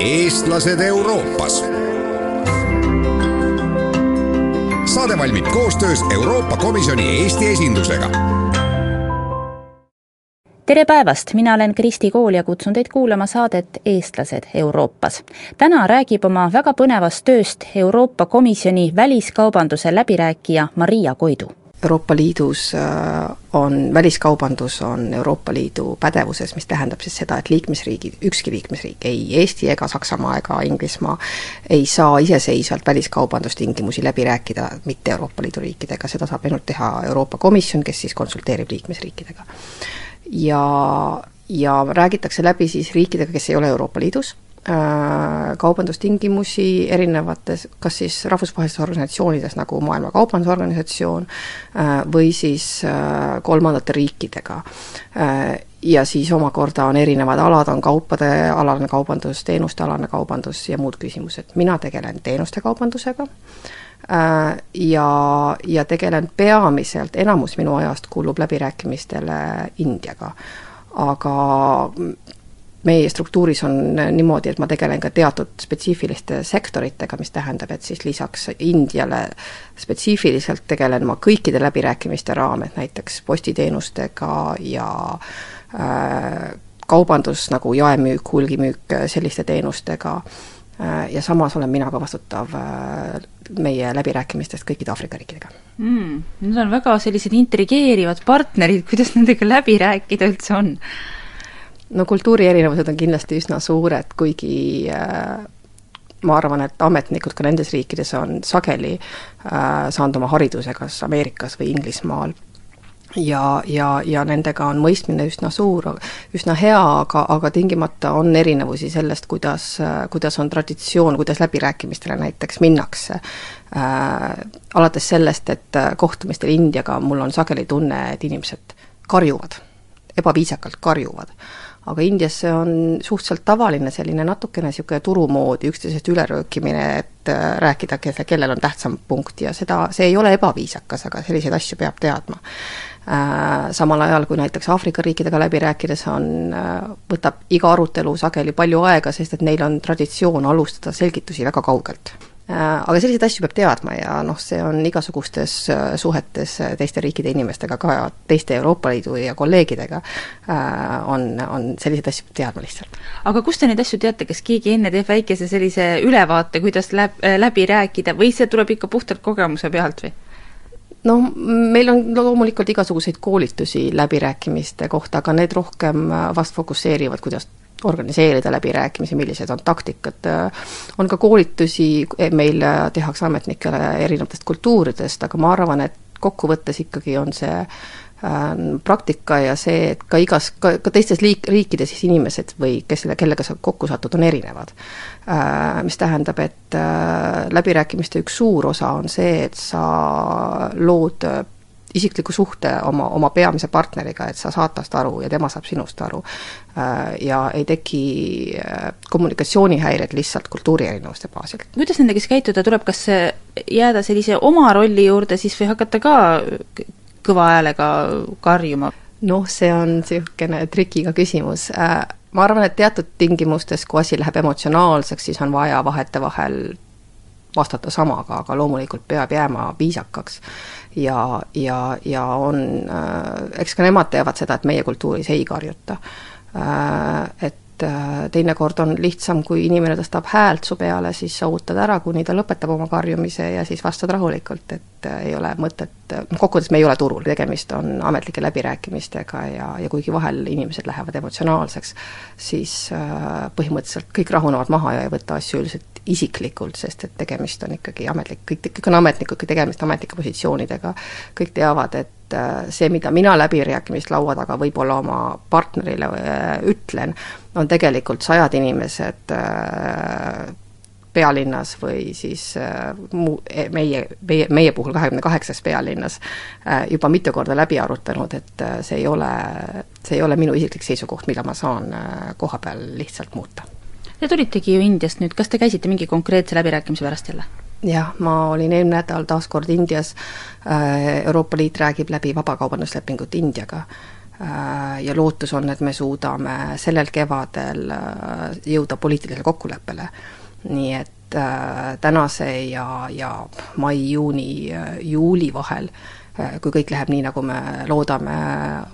eestlased Euroopas. saade valmib koostöös Euroopa Komisjoni Eesti esindusega tere päevast, mina olen Kristi Kool ja kutsun teid kuulama saadet Eestlased Euroopas. täna räägib oma väga põnevast tööst Euroopa Komisjoni väliskaubanduse läbirääkija Maria Koidu Euroopa Liidus äh, on, väliskaubandus on Euroopa Liidu pädevuses, mis tähendab siis seda, et liikmesriigid, ükski liikmesriik, ei Eesti ega Saksamaa ega Inglismaa, ei saa iseseisvalt väliskaubandustingimusi läbi rääkida mitte Euroopa Liidu riikidega, seda saab ainult teha Euroopa Komisjon, kes siis konsulteerib liikmesriikidega. ja, ja räägitakse läbi siis riikidega, kes ei ole Euroopa Liidus kaubandustingimusi erinevates, kas siis rahvusvahelistes organisatsioonides, nagu Maailma Kaubandusorganisatsioon, äh, või siis äh, kolmandate riikidega. Ja siis omakorda on erinevad alad, on kaupade alane kaubandus, teenuste alane kaubandus ja muud küsimused. mina tegelen teenuste kaubandusega ja, ja tegelen peamiselt, enamus minu ajast kulub läbirääkimistele Indiaga aga meie struktuuris on niimoodi, et ma tegelen ka teatud spetsiifiliste sektoritega, mis tähendab, et siis lisaks Indiale spetsiifiliselt tegelen ma kõikide läbirääkimiste raames, näiteks postiteenustega ja äh, kaubandus nagu jaemüük, hulgimüük, selliste teenustega äh,, ja samas olen mina ka vastutav äh, meie läbirääkimistest kõikide Aafrika riikidega mm,. Need on väga sellised intrigeerivad partnerid, kuidas nendega läbi rääkida üldse on? No kultuuri erinevused on kindlasti üsna suured, kuigi äh, ma arvan, et ametnikud ka nendes riikides on sageli äh, saanud oma hariduse kas Ameerikas või Inglismaal ja, ja, ja nendega on mõistmine üsna suur, üsna hea, aga, aga tingimata on erinevusi sellest, kuidas, kuidas on traditsioon, kuidas läbirääkimistele näiteks minnakse äh,. Alates sellest, et kohtumistel Indiaga mul on sageli tunne, et inimesed karjuvad, ebaviisakalt karjuvad aga Indias see on suhteliselt tavaline selline natukene niisugune turu moodi üksteisest üleröökimine, et äh, rääkida, kellel on tähtsam punkt ja seda, see ei ole ebaviisakas, aga selliseid asju peab teadma. Äh, samal ajal, kui näiteks Aafrika riikidega läbi rääkides on, äh, võtab iga arutelu sageli palju aega, sest et neil on traditsioon alustada selgitusi väga kaugelt aga selliseid asju peab teadma ja noh, see on igasugustes äh, suhetes äh, teiste riikide inimestega, ka teiste Euroopa Liidu ja kolleegidega, on, on selliseid asju peab teadma lihtsalt. aga kust te neid asju teate, kas keegi enne teeb väikese sellise ülevaate, kuidas läb, läbi rääkida või see tuleb ikka puhtalt kogemuse pealt või? noh, meil on loomulikult igasuguseid koolitusi läbirääkimiste kohta, aga need rohkem vast fokusseerivad, kuidas organiseerida läbirääkimisi, millised on taktikad, on ka koolitusi, meil tehakse ametnikele erinevatest kultuuridest, aga ma arvan, et kokkuvõttes ikkagi on see ähm, praktika ja see, et ka igas, ka, ka teistes liik-, riikides siis inimesed või kes, kellega sa kokku satud, on erinevad äh,. Mis tähendab, et äh, läbirääkimiste üks suur osa on see, et sa lood isikliku suhte oma, oma peamise partneriga, et sa saad tast aru ja tema saab sinust aru. Äh, ja ei teki äh, kommunikatsioonihäired lihtsalt kultuuri erinevuste baasil. kuidas nendega siis käituda tuleb, kas jääda sellise oma rolli juurde siis või hakata ka kõva häälega karjuma? noh, see on niisugune trikiga küsimus äh, ma arvan, et teatud tingimustes, kui asi läheb emotsionaalseks, siis on vaja vahetevahel vastata samaga, aga loomulikult peab jääma viisakaks ja, ja, ja on äh,, eks ka nemad teavad seda, et meie kultuuris ei karjuta äh,. et äh, teinekord on lihtsam, kui inimene tõstab häält su peale, siis sa ootad ära, kuni ta lõpetab oma karjumise ja siis vastad rahulikult, et äh, ei ole mõtet, noh kokkuvõttes me ei ole turul, tegemist on ametlike läbirääkimistega ja, ja kuigi vahel inimesed lähevad emotsionaalseks, siis äh, põhimõtteliselt kõik rahunevad maha ja ei võta asju üldiselt isiklikult, sest et tegemist on ikkagi ametlik, kõik, kõik on ametnikud, kui tegemist ametlike positsioonidega, kõik teavad, et äh, see, mida mina läbirääkimislaua taga võib-olla oma partnerile äh, ütlen, on tegelikult sajad inimesed äh, pealinnas või siis muu, e, meie, meie, meie puhul kahekümne kaheksas pealinnas juba mitu korda läbi arutanud, et see ei ole, see ei ole minu isiklik seisukoht, mida ma saan koha peal lihtsalt muuta Te tulitegi ju Indiast nüüd, kas te käisite mingi konkreetse läbirääkimise pärast jälle? jah, ma olin eelmine nädal taas kord Indias, Euroopa Liit räägib läbi vabakaubanduslepingut Indiaga ja lootus on, et me suudame sellel kevadel jõuda poliitilisele kokkuleppele. Nii et tänase ja, ja mai-juuni, juuli vahel kui kõik läheb nii, nagu me loodame,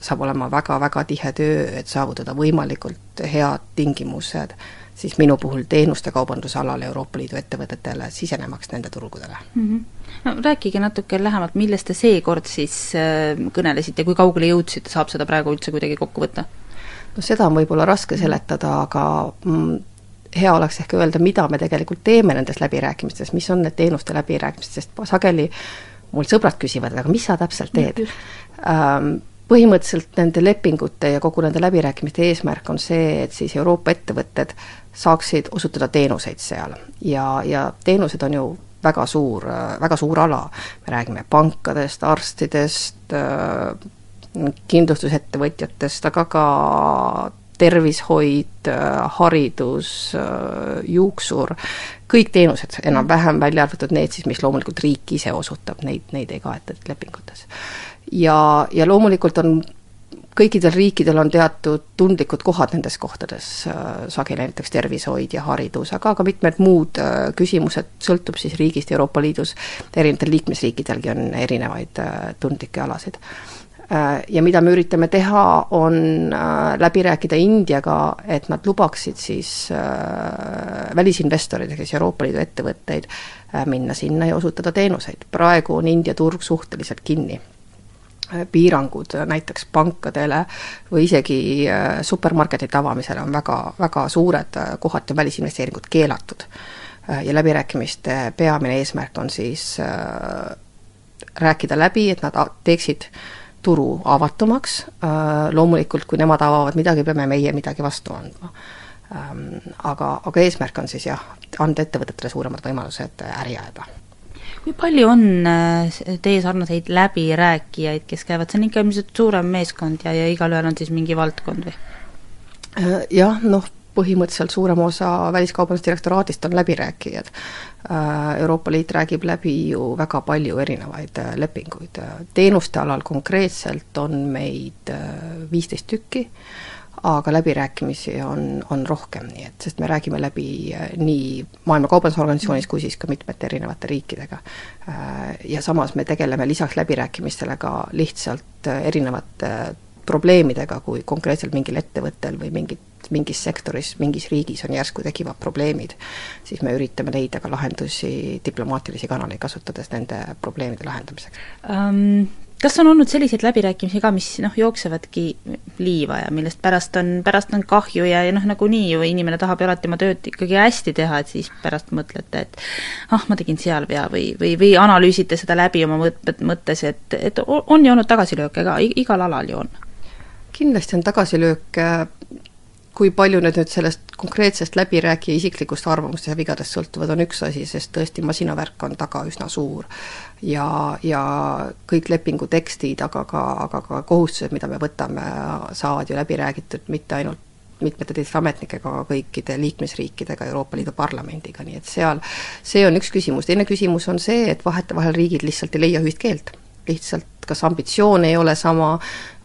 saab olema väga-väga tihe töö, et saavutada võimalikult head tingimused siis minu puhul teenuste kaubanduse alal Euroopa Liidu ettevõtetele sisenemaks nende turgudele mm. -hmm. no rääkige natuke lähemalt, millest te seekord siis äh, kõnelesite, kui kaugele jõudsite, saab seda praegu üldse kuidagi kokku võtta? no seda on võib-olla raske seletada, aga mm, hea oleks ehk öelda, mida me tegelikult teeme nendes läbirääkimistes, mis on need teenuste läbirääkimised, sest sageli mul sõbrad küsivad, aga mis sa täpselt teed? Ähm, põhimõtteliselt nende lepingute ja kogu nende läbirääkimiste eesmärk on see, et siis Euroopa ettevõtted saaksid osutada teenuseid seal. Ja, ja teenused on ju väga suur, väga suur ala, me räägime pankadest, arstidest, kindlustusettevõtjatest, aga ka tervishoid, haridus, juuksur, kõik teenused enam-vähem, välja arvatud need siis, mis loomulikult riik ise osutab, neid, neid ei kaeta lepingutes. ja, ja loomulikult on kõikidel riikidel on teatud tundlikud kohad nendes kohtades, sageli näiteks tervishoid ja haridus, aga ka mitmed muud äh, küsimused, sõltub siis riigist Euroopa Liidus, erinevatel liikmesriikidelgi on erinevaid äh, tundlikke alasid. Äh, ja mida me üritame teha, on läbi rääkida Indiaga, et nad lubaksid siis välisinvestorid, ehk siis Euroopa Liidu ettevõtteid, minna sinna ja osutada teenuseid. praegu on India turg suhteliselt kinni piirangud näiteks pankadele või isegi äh, supermarketite avamisele on väga, väga suured, äh, kohati on välisinvesteeringud keelatud. Äh, ja läbirääkimiste peamine eesmärk on siis rääkida läbi, et nad teeksid turu avatumaks, loomulikult kui nemad avavad midagi, peame meie midagi vastu andma. Ähm, aga, aga eesmärk on siis jah, anda ettevõtetele suuremad võimalused äri ajada kui palju on äh, teie sarnaseid läbirääkijaid, kes käivad, see on ikka ilmselt suurem meeskond ja, ja igalühel on siis mingi valdkond või? Äh, jah, noh, põhimõtteliselt suurem osa Väliskaubandusdirektoraadist on läbirääkijad. Äh, Euroopa Liit räägib läbi ju väga palju erinevaid lepinguid. teenuste alal konkreetselt on meid viisteist tükki, aga läbirääkimisi on, on rohkem, nii et, sest me räägime läbi äh, nii Maailma Kaubandusorganisatsioonis kui siis ka mitmete erinevate riikidega. Äh, ja samas me tegeleme lisaks läbirääkimistele ka lihtsalt äh, erinevate probleemidega, kui konkreetselt mingil ettevõttel või mingit, mingis sektoris, mingis riigis on järsku tekivad probleemid, siis me üritame leida ka lahendusi diplomaatilisi kanaleid kasutades nende probleemide lahendamiseks um kas on olnud selliseid läbirääkimisi ka, mis noh, jooksevadki liiva ja millest pärast on, pärast on kahju ja, ja noh, nagunii ju inimene tahab ju alati oma tööd ikkagi hästi teha, et siis pärast mõtlete, et ah, ma tegin seal vea või, või, või analüüsite seda läbi oma mõt-, mõttes, et, et on ju olnud tagasilööke ka, igal alal ju on? Kindlasti on tagasilööke, kui palju need nüüd sellest konkreetsest läbirääkija isiklikust arvamustest ja vigadest sõltuvad, on üks asi, sest tõesti masinavärk on taga üsna suur. ja, ja kõik lepingu tekstid, aga ka, aga ka kohustused, mida me võtame, saavad ju läbi räägitud mitte ainult mitmete teiste ametnikega, aga kõikide liikmesriikidega, Euroopa Liidu Parlamendiga, nii et seal see on üks küsimus, teine küsimus on see, et vahetevahel riigid lihtsalt ei leia ühist keelt lihtsalt kas ambitsioon ei ole sama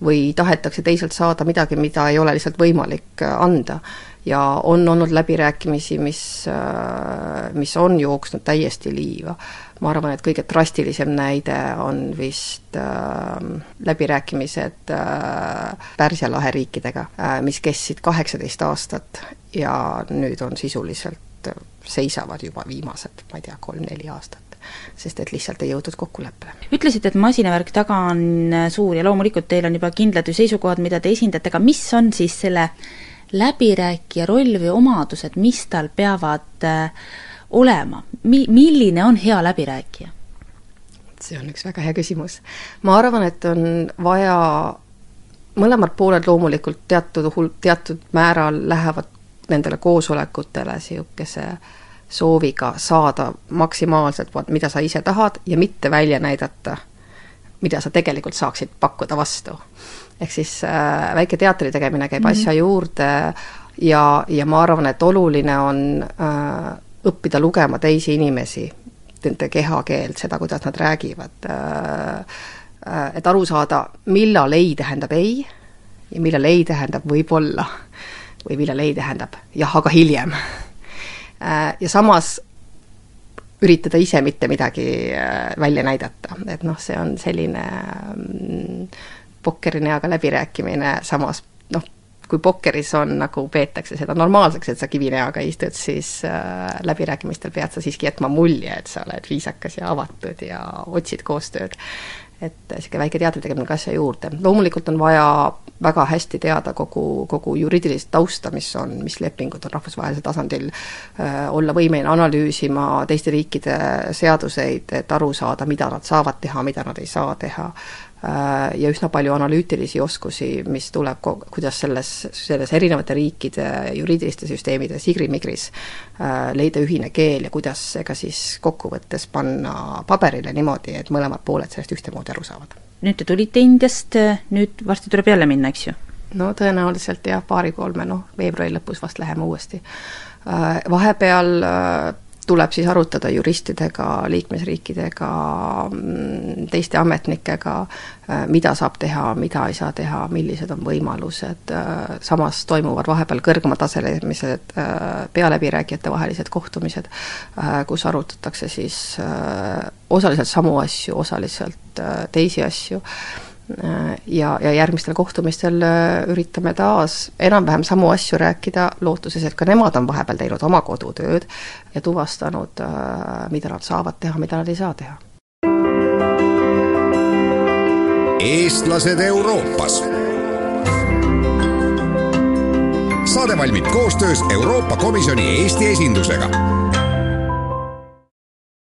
või tahetakse teisalt saada midagi, mida ei ole lihtsalt võimalik äh, anda. ja on olnud läbirääkimisi, mis, äh, mis on jooksnud täiesti liiva. ma arvan, et kõige drastilisem näide on vist äh, läbirääkimised äh, Pärsia lahe riikidega äh,, mis kestsid kaheksateist aastat ja nüüd on sisuliselt, äh, seisavad juba viimased, ma ei tea, kolm-neli aastat sest et lihtsalt ei jõutud kokkuleppele. ütlesite, et masinavärk taga on äh, suur ja loomulikult teil on juba kindlad ju seisukohad, mida te esindate, aga mis on siis selle läbirääkija roll või omadused, mis tal peavad äh, olema, mi-, milline on hea läbirääkija? see on üks väga hea küsimus. ma arvan, et on vaja mõlemad pooled loomulikult teatud hul-, teatud määral lähevad nendele koosolekutele niisuguse sooviga saada maksimaalselt, mida sa ise tahad ja mitte välja näidata, mida sa tegelikult saaksid pakkuda vastu. ehk siis äh, väike teatri tegemine käib mm -hmm. asja juurde ja, ja ma arvan, et oluline on äh, õppida lugema teisi inimesi, nende kehakeelt, seda, kuidas nad räägivad, et aru saada, millal ei tähendab ei ja millal ei tähendab võib-olla või millal ei tähendab jah, aga hiljem. Ja samas üritada ise mitte midagi välja näidata, et noh, see on selline mm, pokkerinäoga läbirääkimine, samas noh, kui pokkeris on, nagu peetakse seda normaalseks, et sa kivinäoga istud, siis äh, läbirääkimistel pead sa siiski jätma mulje, et sa oled viisakas ja avatud ja otsid koostööd. Et niisugune väike teatri tegemine ka asja juurde. loomulikult on vaja väga hästi teada kogu, kogu juriidilist tausta, mis on, mis lepingud on rahvusvahelisel tasandil äh,, olla võimeline analüüsima teiste riikide seaduseid, et aru saada, mida nad saavad teha, mida nad ei saa teha ja üsna palju analüütilisi oskusi, mis tuleb, kuidas selles, selles erinevate riikide juriidiliste süsteemide sigri-migris äh, leida ühine keel ja kuidas see ka siis kokkuvõttes panna paberile niimoodi, et mõlemad pooled sellest ühtemoodi aru saavad. nüüd te tulite Indiast, nüüd varsti tuleb jälle minna, eks ju? no tõenäoliselt jah, paari-kolme, noh, veebruari lõpus vast läheme uuesti. Äh, vahepeal tuleb siis arutada juristidega, liikmesriikidega, mm, teiste ametnikega, äh, mida saab teha, mida ei saa teha, millised on võimalused, äh, samas toimuvad vahepeal kõrgematasemelised äh, pealäbirääkijate vahelised kohtumised, kus arutatakse siis osaliselt samu asju, osaliselt teisi asju ja, ja järgmistel kohtumistel äh, üritame taas enam-vähem samu asju rääkida, lootuses, et ka nemad on vahepeal teinud oma kodutööd ja tuvastanud, äh, mida nad saavad teha, mida nad ei saa teha. eestlased Euroopas. saade valmib koostöös Euroopa Komisjoni Eesti esindusega